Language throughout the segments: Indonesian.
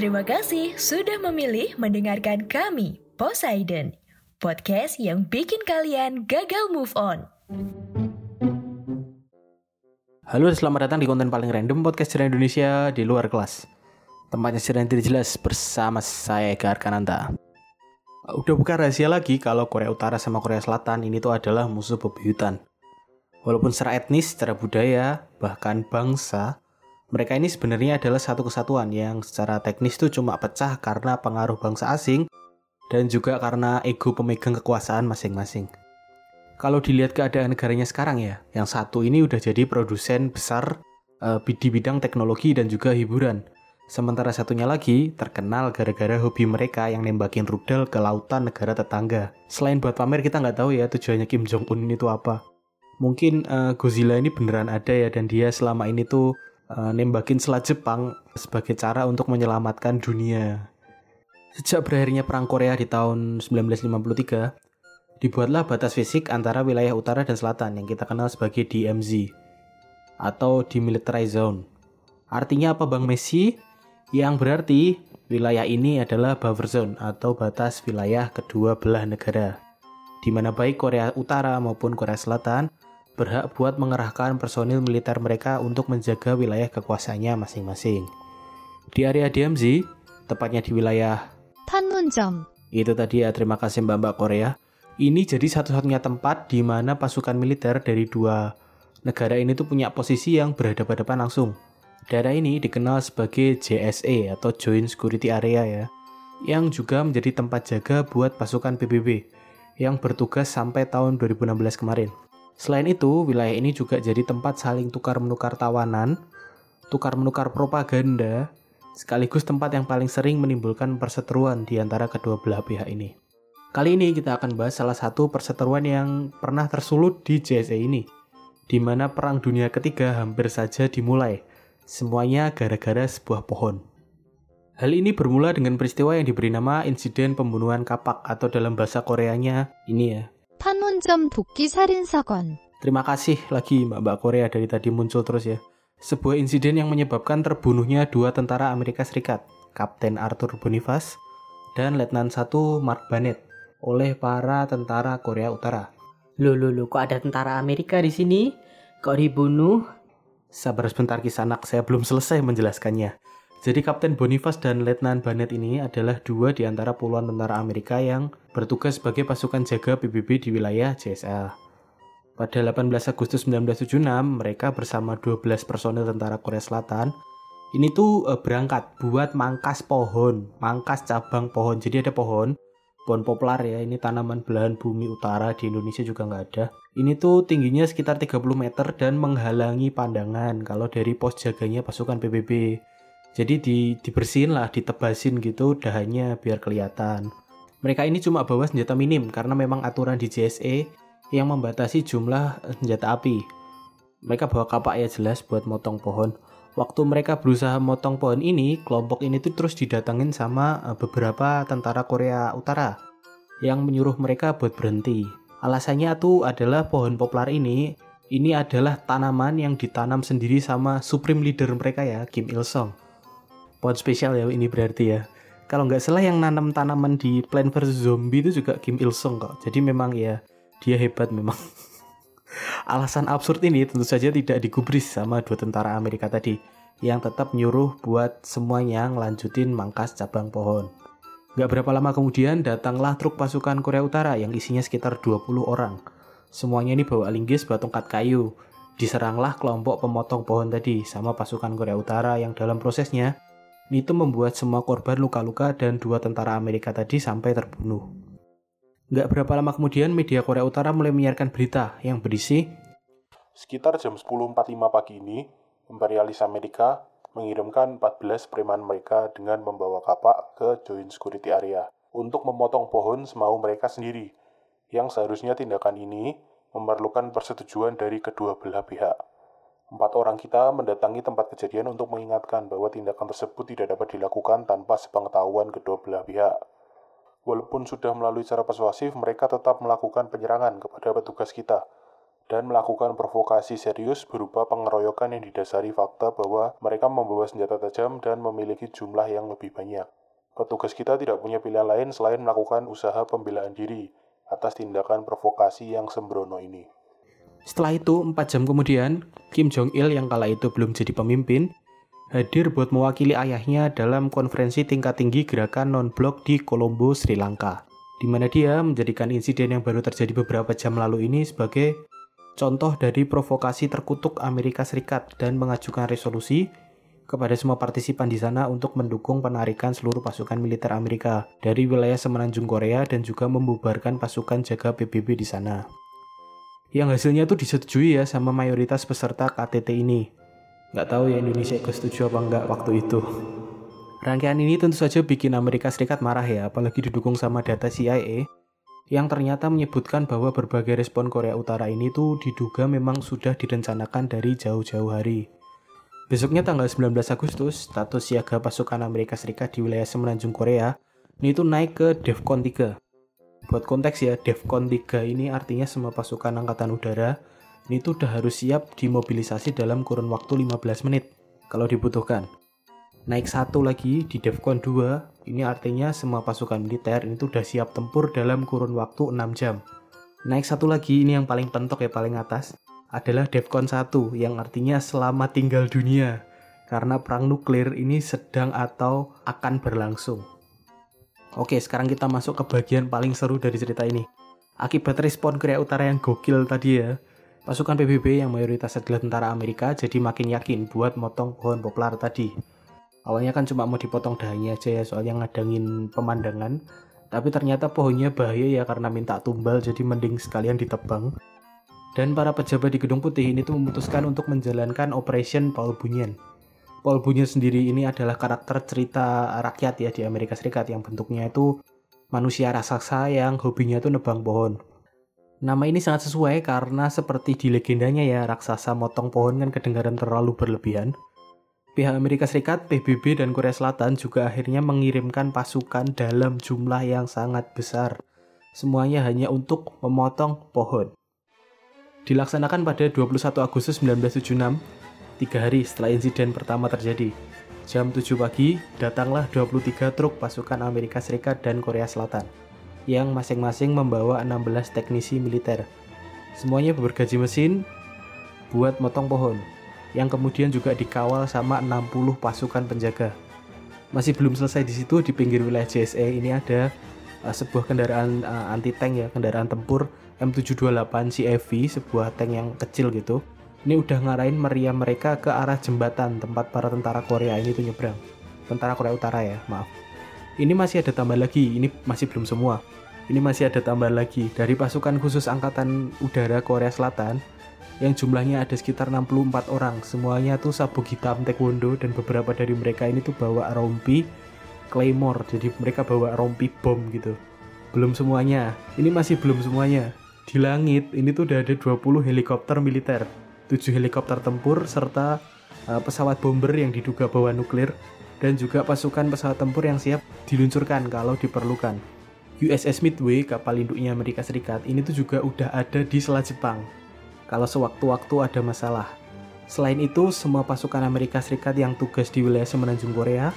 Terima kasih sudah memilih mendengarkan kami, Poseidon, podcast yang bikin kalian gagal move on. Halo, selamat datang di konten paling random podcast cerita Indonesia di luar kelas. Tempatnya cerita tidak jelas bersama saya Eka Arkananta. Udah bukan rahasia lagi kalau Korea Utara sama Korea Selatan ini tuh adalah musuh bebuyutan. Walaupun secara etnis, secara budaya, bahkan bangsa, mereka ini sebenarnya adalah satu kesatuan yang secara teknis tuh cuma pecah karena pengaruh bangsa asing dan juga karena ego pemegang kekuasaan masing-masing. Kalau dilihat keadaan negaranya sekarang ya, yang satu ini udah jadi produsen besar uh, di bidang teknologi dan juga hiburan. Sementara satunya lagi terkenal gara-gara hobi mereka yang nembakin rudal ke lautan negara tetangga. Selain buat pamer kita nggak tahu ya tujuannya Kim Jong Un itu apa. Mungkin uh, Godzilla ini beneran ada ya dan dia selama ini tuh uh, nembakin selat Jepang sebagai cara untuk menyelamatkan dunia. Sejak berakhirnya Perang Korea di tahun 1953, dibuatlah batas fisik antara wilayah utara dan selatan yang kita kenal sebagai DMZ atau Demilitarized Zone. Artinya apa Bang Messi? Yang berarti wilayah ini adalah buffer zone atau batas wilayah kedua belah negara, di mana baik Korea Utara maupun Korea Selatan berhak buat mengerahkan personil militer mereka untuk menjaga wilayah kekuasaannya masing-masing. Di area DMZ, tepatnya di wilayah Panmunjom. Itu tadi ya, terima kasih Mbak-Mbak Korea. Ini jadi satu-satunya tempat di mana pasukan militer dari dua negara ini tuh punya posisi yang berhadapan-hadapan langsung. Daerah ini dikenal sebagai JSA atau Joint Security Area ya, yang juga menjadi tempat jaga buat pasukan PBB yang bertugas sampai tahun 2016 kemarin. Selain itu, wilayah ini juga jadi tempat saling tukar-menukar tawanan, tukar-menukar propaganda, sekaligus tempat yang paling sering menimbulkan perseteruan di antara kedua belah pihak ini. Kali ini kita akan bahas salah satu perseteruan yang pernah tersulut di JSA ini, di mana Perang Dunia Ketiga hampir saja dimulai, semuanya gara-gara sebuah pohon. Hal ini bermula dengan peristiwa yang diberi nama insiden pembunuhan kapak atau dalam bahasa Koreanya ini ya, 판문점 도끼 살인 사건. Terima kasih lagi Mbak-Mbak Korea dari tadi muncul terus ya. Sebuah insiden yang menyebabkan terbunuhnya dua tentara Amerika Serikat, Kapten Arthur Boniface dan Letnan 1 Mark Bennett oleh para tentara Korea Utara. Loh, loh, loh, kok ada tentara Amerika di sini? Kok dibunuh? Sabar sebentar kisah anak, saya belum selesai menjelaskannya. Jadi Kapten Boniface dan Letnan Bennett ini adalah dua di antara puluhan tentara Amerika yang bertugas sebagai pasukan jaga PBB di wilayah JSL. Pada 18 Agustus 1976, mereka bersama 12 personil tentara Korea Selatan ini tuh uh, berangkat buat mangkas pohon, mangkas cabang pohon. Jadi ada pohon, pohon poplar ya, ini tanaman belahan bumi utara di Indonesia juga nggak ada. Ini tuh tingginya sekitar 30 meter dan menghalangi pandangan kalau dari pos jaganya pasukan PBB. Jadi di, dibersihin lah, ditebasin gitu dahannya biar kelihatan. Mereka ini cuma bawa senjata minim karena memang aturan di JSE yang membatasi jumlah senjata api. Mereka bawa kapak ya jelas buat motong pohon. Waktu mereka berusaha motong pohon ini, kelompok ini tuh terus didatengin sama eh, beberapa tentara Korea Utara yang menyuruh mereka buat berhenti. Alasannya tuh adalah pohon poplar ini ini adalah tanaman yang ditanam sendiri sama supreme leader mereka ya, Kim Il Sung pohon spesial ya ini berarti ya kalau nggak salah yang nanam tanaman di Plant vs Zombie itu juga Kim Il Sung kok jadi memang ya dia hebat memang alasan absurd ini tentu saja tidak digubris sama dua tentara Amerika tadi yang tetap nyuruh buat semuanya ngelanjutin mangkas cabang pohon Gak berapa lama kemudian datanglah truk pasukan Korea Utara yang isinya sekitar 20 orang. Semuanya ini bawa linggis buat tongkat kayu. Diseranglah kelompok pemotong pohon tadi sama pasukan Korea Utara yang dalam prosesnya itu membuat semua korban luka-luka dan dua tentara Amerika tadi sampai terbunuh. Nggak berapa lama kemudian, media Korea Utara mulai menyiarkan berita yang berisi Sekitar jam 10.45 pagi ini, imperialis Amerika mengirimkan 14 preman mereka dengan membawa kapak ke Joint Security Area untuk memotong pohon semau mereka sendiri, yang seharusnya tindakan ini memerlukan persetujuan dari kedua belah pihak. Empat orang kita mendatangi tempat kejadian untuk mengingatkan bahwa tindakan tersebut tidak dapat dilakukan tanpa sepengetahuan kedua belah pihak. Walaupun sudah melalui cara persuasif, mereka tetap melakukan penyerangan kepada petugas kita dan melakukan provokasi serius berupa pengeroyokan yang didasari fakta bahwa mereka membawa senjata tajam dan memiliki jumlah yang lebih banyak. Petugas kita tidak punya pilihan lain selain melakukan usaha pembelaan diri atas tindakan provokasi yang sembrono ini. Setelah itu, 4 jam kemudian, Kim Jong-il yang kala itu belum jadi pemimpin, hadir buat mewakili ayahnya dalam konferensi tingkat tinggi gerakan non-blok di Colombo, Sri Lanka. Di mana dia menjadikan insiden yang baru terjadi beberapa jam lalu ini sebagai contoh dari provokasi terkutuk Amerika Serikat dan mengajukan resolusi kepada semua partisipan di sana untuk mendukung penarikan seluruh pasukan militer Amerika dari wilayah semenanjung Korea dan juga membubarkan pasukan jaga PBB di sana. Yang hasilnya tuh disetujui ya sama mayoritas peserta KTT ini. Nggak tahu ya Indonesia ikut setuju apa enggak waktu itu. Rangkaian ini tentu saja bikin Amerika Serikat marah ya, apalagi didukung sama data CIA yang ternyata menyebutkan bahwa berbagai respon Korea Utara ini tuh diduga memang sudah direncanakan dari jauh-jauh hari. Besoknya tanggal 19 Agustus, status siaga pasukan Amerika Serikat di wilayah semenanjung Korea ini tuh naik ke DEFCON 3. Buat konteks ya, DEFCON 3 ini artinya semua pasukan angkatan udara ini tuh udah harus siap dimobilisasi dalam kurun waktu 15 menit kalau dibutuhkan. Naik satu lagi di DEFCON 2, ini artinya semua pasukan militer ini tuh udah siap tempur dalam kurun waktu 6 jam. Naik satu lagi, ini yang paling pentok ya, paling atas, adalah DEFCON 1, yang artinya selama tinggal dunia. Karena perang nuklir ini sedang atau akan berlangsung. Oke, sekarang kita masuk ke bagian paling seru dari cerita ini. Akibat respon Korea Utara yang gokil tadi ya, pasukan PBB yang mayoritas adalah tentara Amerika jadi makin yakin buat motong pohon poplar tadi awalnya kan cuma mau dipotong dahannya aja ya soalnya ngadangin pemandangan tapi ternyata pohonnya bahaya ya karena minta tumbal jadi mending sekalian ditebang dan para pejabat di Gedung Putih ini tuh memutuskan untuk menjalankan Operation Paul Bunyan. Paul Bunyan sendiri ini adalah karakter cerita rakyat ya di Amerika Serikat yang bentuknya itu manusia raksasa yang hobinya tuh nebang pohon. Nama ini sangat sesuai karena seperti di legendanya ya raksasa motong pohon kan kedengaran terlalu berlebihan. Pihak Amerika Serikat, PBB, dan Korea Selatan juga akhirnya mengirimkan pasukan dalam jumlah yang sangat besar. Semuanya hanya untuk memotong pohon. Dilaksanakan pada 21 Agustus 1976, tiga hari setelah insiden pertama terjadi. Jam 7 pagi, datanglah 23 truk pasukan Amerika Serikat dan Korea Selatan, yang masing-masing membawa 16 teknisi militer. Semuanya bergaji mesin buat motong pohon yang kemudian juga dikawal sama 60 pasukan penjaga. Masih belum selesai di situ di pinggir wilayah JSA ini ada uh, sebuah kendaraan uh, anti tank ya, kendaraan tempur M728 CFV, sebuah tank yang kecil gitu. Ini udah ngarahin meriam mereka ke arah jembatan tempat para tentara Korea ini tuh nyebrang. Tentara Korea Utara ya, maaf. Ini masih ada tambah lagi, ini masih belum semua. Ini masih ada tambah lagi dari pasukan khusus angkatan udara Korea Selatan yang jumlahnya ada sekitar 64 orang. Semuanya tuh sabuk hitam taekwondo dan beberapa dari mereka ini tuh bawa rompi claymore. Jadi mereka bawa rompi bom gitu. Belum semuanya. Ini masih belum semuanya. Di langit ini tuh udah ada 20 helikopter militer, 7 helikopter tempur serta uh, pesawat bomber yang diduga bawa nuklir dan juga pasukan pesawat tempur yang siap diluncurkan kalau diperlukan. USS Midway, kapal induknya Amerika Serikat, ini tuh juga udah ada di Selat Jepang kalau sewaktu-waktu ada masalah. Selain itu, semua pasukan Amerika Serikat yang tugas di wilayah semenanjung Korea,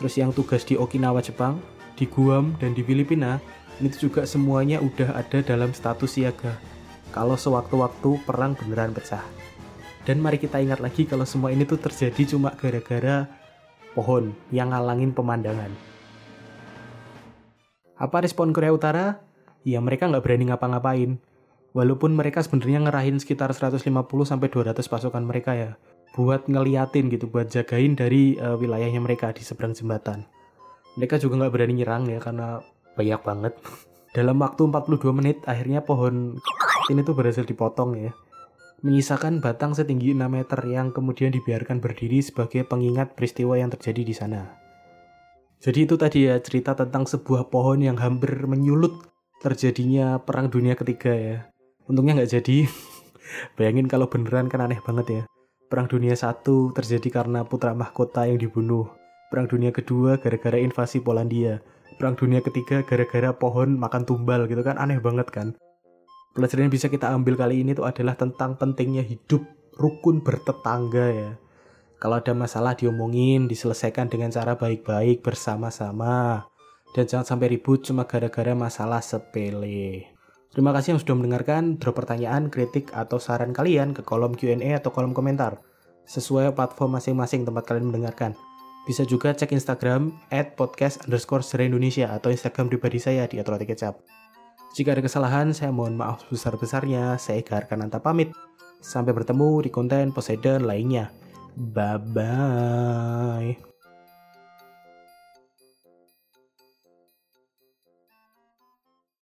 terus yang tugas di Okinawa Jepang, di Guam, dan di Filipina, itu juga semuanya udah ada dalam status siaga. Kalau sewaktu-waktu perang beneran pecah. Dan mari kita ingat lagi kalau semua ini tuh terjadi cuma gara-gara pohon yang ngalangin pemandangan. Apa respon Korea Utara? Ya mereka nggak berani ngapa-ngapain. Walaupun mereka sebenarnya ngerahin sekitar 150 sampai 200 pasukan mereka ya. Buat ngeliatin gitu buat jagain dari uh, wilayahnya mereka di seberang jembatan. Mereka juga nggak berani nyerang ya karena banyak banget. Dalam waktu 42 menit akhirnya pohon ini tuh berhasil dipotong ya menyisakan batang setinggi 6 meter yang kemudian dibiarkan berdiri sebagai pengingat peristiwa yang terjadi di sana. Jadi itu tadi ya cerita tentang sebuah pohon yang hampir menyulut terjadinya perang dunia ketiga ya. Untungnya nggak jadi. Bayangin kalau beneran kan aneh banget ya. Perang dunia satu terjadi karena putra mahkota yang dibunuh. Perang dunia kedua gara-gara invasi Polandia. Perang dunia ketiga gara-gara pohon makan tumbal gitu kan aneh banget kan Pelajaran yang bisa kita ambil kali ini tuh adalah tentang pentingnya hidup rukun bertetangga ya. Kalau ada masalah diomongin, diselesaikan dengan cara baik-baik bersama-sama. Dan jangan sampai ribut cuma gara-gara masalah sepele. Terima kasih yang sudah mendengarkan. Drop pertanyaan, kritik, atau saran kalian ke kolom Q&A atau kolom komentar. Sesuai platform masing-masing tempat kalian mendengarkan. Bisa juga cek Instagram at podcast underscore Indonesia atau Instagram pribadi saya di Atroti Kecap. Jika ada kesalahan, saya mohon maaf sebesar-besarnya. Saya Ega Arkananta pamit. Sampai bertemu di konten Poseidon lainnya. Bye-bye.